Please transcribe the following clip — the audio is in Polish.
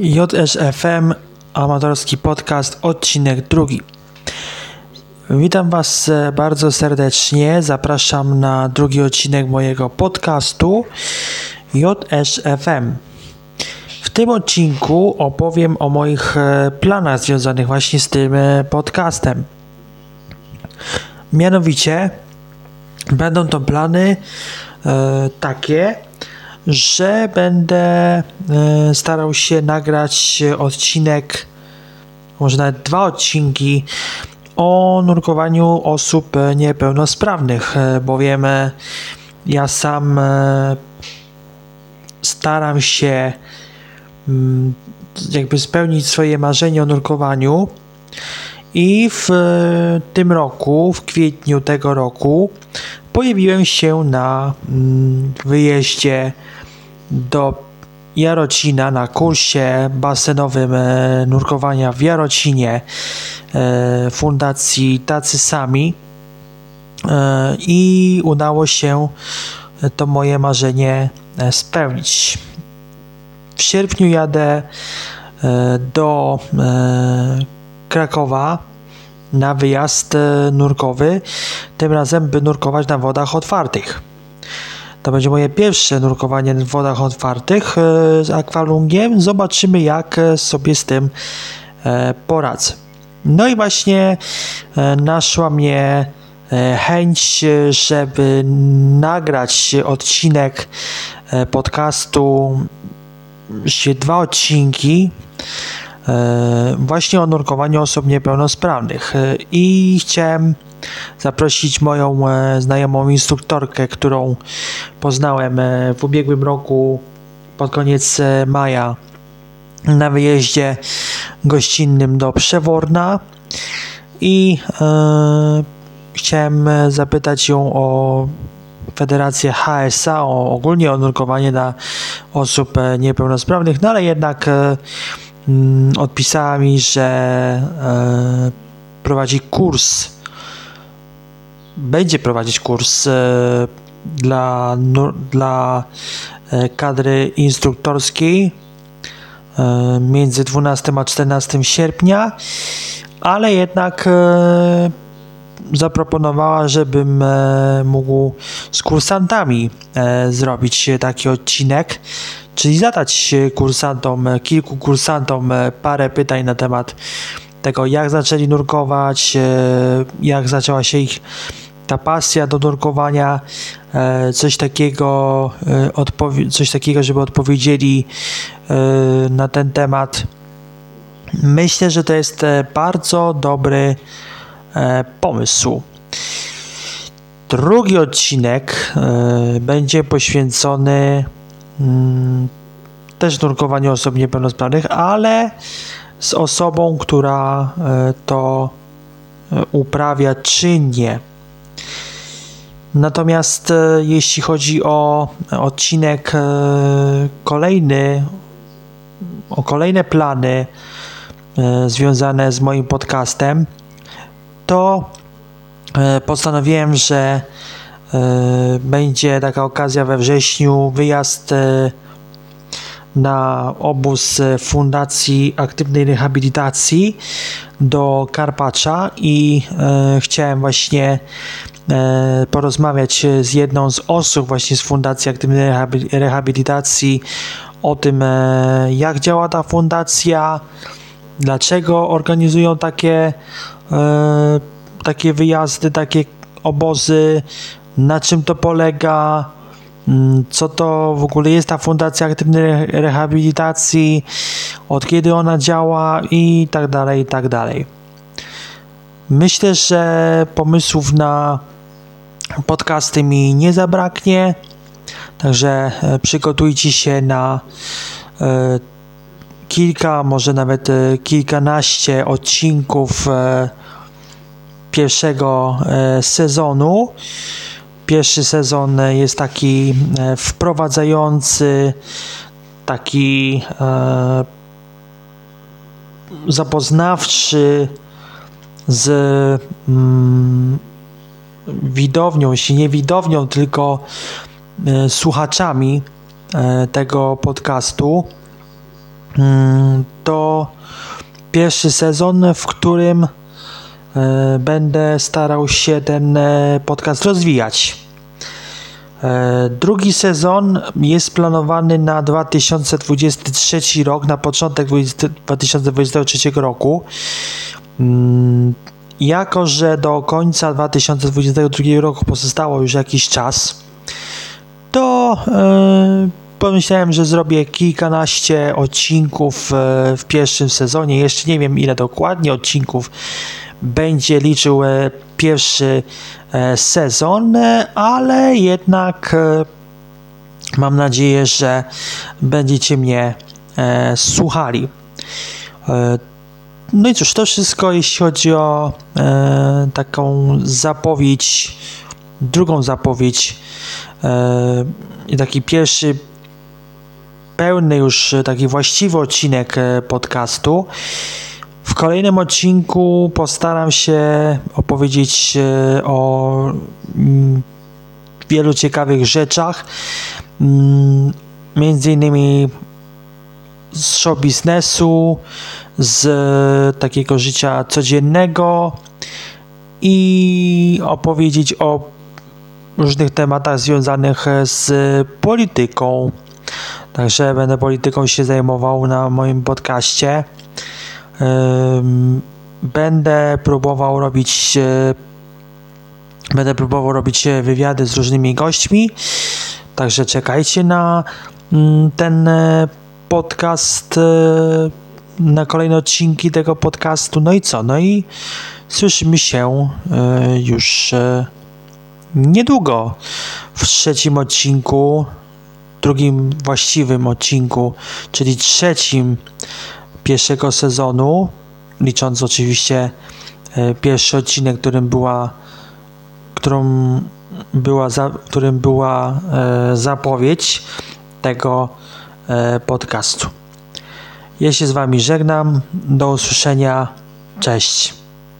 JSFM, amatorski podcast, odcinek drugi. Witam Was e, bardzo serdecznie. Zapraszam na drugi odcinek mojego podcastu JSFM. W tym odcinku opowiem o moich e, planach związanych właśnie z tym e, podcastem. Mianowicie będą to plany e, takie, że będę e, starał się nagrać odcinek, może nawet dwa odcinki o nurkowaniu osób niepełnosprawnych, e, bowiem e, ja sam staram się mm, jakby spełnić swoje marzenie o nurkowaniu. I w tym roku, w kwietniu tego roku, pojawiłem się na mm, wyjeździe do Jarocina na kursie basenowym e, nurkowania w Jarocinie e, Fundacji Tacy Sami e, i udało się to moje marzenie spełnić. W sierpniu jadę do Krakowa na wyjazd e, nurkowy, tym razem by nurkować na wodach otwartych. To będzie moje pierwsze nurkowanie w wodach otwartych e, z akwalungiem. Zobaczymy, jak e, sobie z tym poradzę. No i właśnie naszła mnie chęć, żeby nagrać odcinek podcastu, dwa odcinki właśnie o nurkowaniu osób niepełnosprawnych. E, i chciałem zaprosić moją e, znajomą instruktorkę, którą poznałem e, w ubiegłym roku pod koniec e, maja na wyjeździe gościnnym do Przeworna. I e, chciałem e, zapytać ją o Federację HSA, o, ogólnie o nurkowanie dla osób e, niepełnosprawnych, no ale jednak e, mm, odpisała mi, że e, prowadzi kurs, będzie prowadzić kurs e, dla, dla e, kadry instruktorskiej między 12 a 14 sierpnia, ale jednak zaproponowała, żebym e, mógł z kursantami e, zrobić taki odcinek, czyli zadać kursantom, kilku kursantom e, parę pytań na temat tego, jak zaczęli nurkować, jak zaczęła się ich ta pasja do nurkowania, coś takiego, coś takiego, żeby odpowiedzieli na ten temat. Myślę, że to jest bardzo dobry pomysł. Drugi odcinek e, będzie poświęcony mm, też nurkowaniu osób niepełnosprawnych, ale z osobą, która e, to e, uprawia czynnie. Natomiast e, jeśli chodzi o odcinek e, kolejny, o kolejne plany e, związane z moim podcastem, to e, postanowiłem, że e, będzie taka okazja we wrześniu, wyjazd e, na obóz Fundacji Aktywnej Rehabilitacji do Karpacza i chciałem właśnie porozmawiać z jedną z osób właśnie z Fundacji Aktywnej Rehabi- Rehabilitacji o tym, jak działa ta fundacja, dlaczego organizują takie, takie wyjazdy, takie obozy, na czym to polega, mm, co to w ogóle jest ta Fundacja Aktywnej Re- Rehabilitacji, od kiedy ona działa i tak dalej, i tak dalej. Myślę, że pomysłów na podcasty mi nie zabraknie, także e, przygotujcie się na e, kilka, może nawet e, kilkanaście odcinków e, pierwszego e, sezonu. Pierwszy sezon jest taki wprowadzający, taki zapoznawczy z mm, widownią, jeśli nie widownią, tylko słuchaczami tego podcastu. Mm, To pierwszy sezon, w którym e, będę starał się ten e, podcast rozwijać. E, Drugi sezon jest planowany na 2023 rok, na początek 20 2023 roku. Mm, Jako, że do końca 2022 roku pozostało już jakiś czas, to pomyślałem, że zrobię kilkanaście odcinków e, w pierwszym sezonie. Jeszcze nie wiem, ile dokładnie odcinków będzie liczył e, pierwszy e, sezon, ale jednak mam nadzieję, że będziecie mnie słuchali. No i cóż, to wszystko jeśli chodzi o taką zapowiedź, drugą zapowiedź i taki pierwszy pełny już e, taki właściwy odcinek e, podcastu. W kolejnym odcinku postaram się opowiedzieć e, o mm, wielu ciekawych rzeczach, mm, między innymi z show biznesu, z takiego życia codziennego i opowiedzieć o różnych tematach związanych z polityką. Także będę polityką się zajmował na moim podcaście. Będę próbował robić e, będę próbował robić e, wywiady z różnymi gośćmi. Także czekajcie na mm, ten e, podcast, na kolejne odcinki tego podcastu. No i co? No i słyszymy się już niedługo w trzecim odcinku, drugim właściwym odcinku, czyli trzecim pierwszego sezonu, licząc oczywiście e, pierwszy odcinek, którym była, którą była, za, którym była e, zapowiedź tego e, podcastu. Ja się z Wami żegnam. Do usłyszenia. Cześć.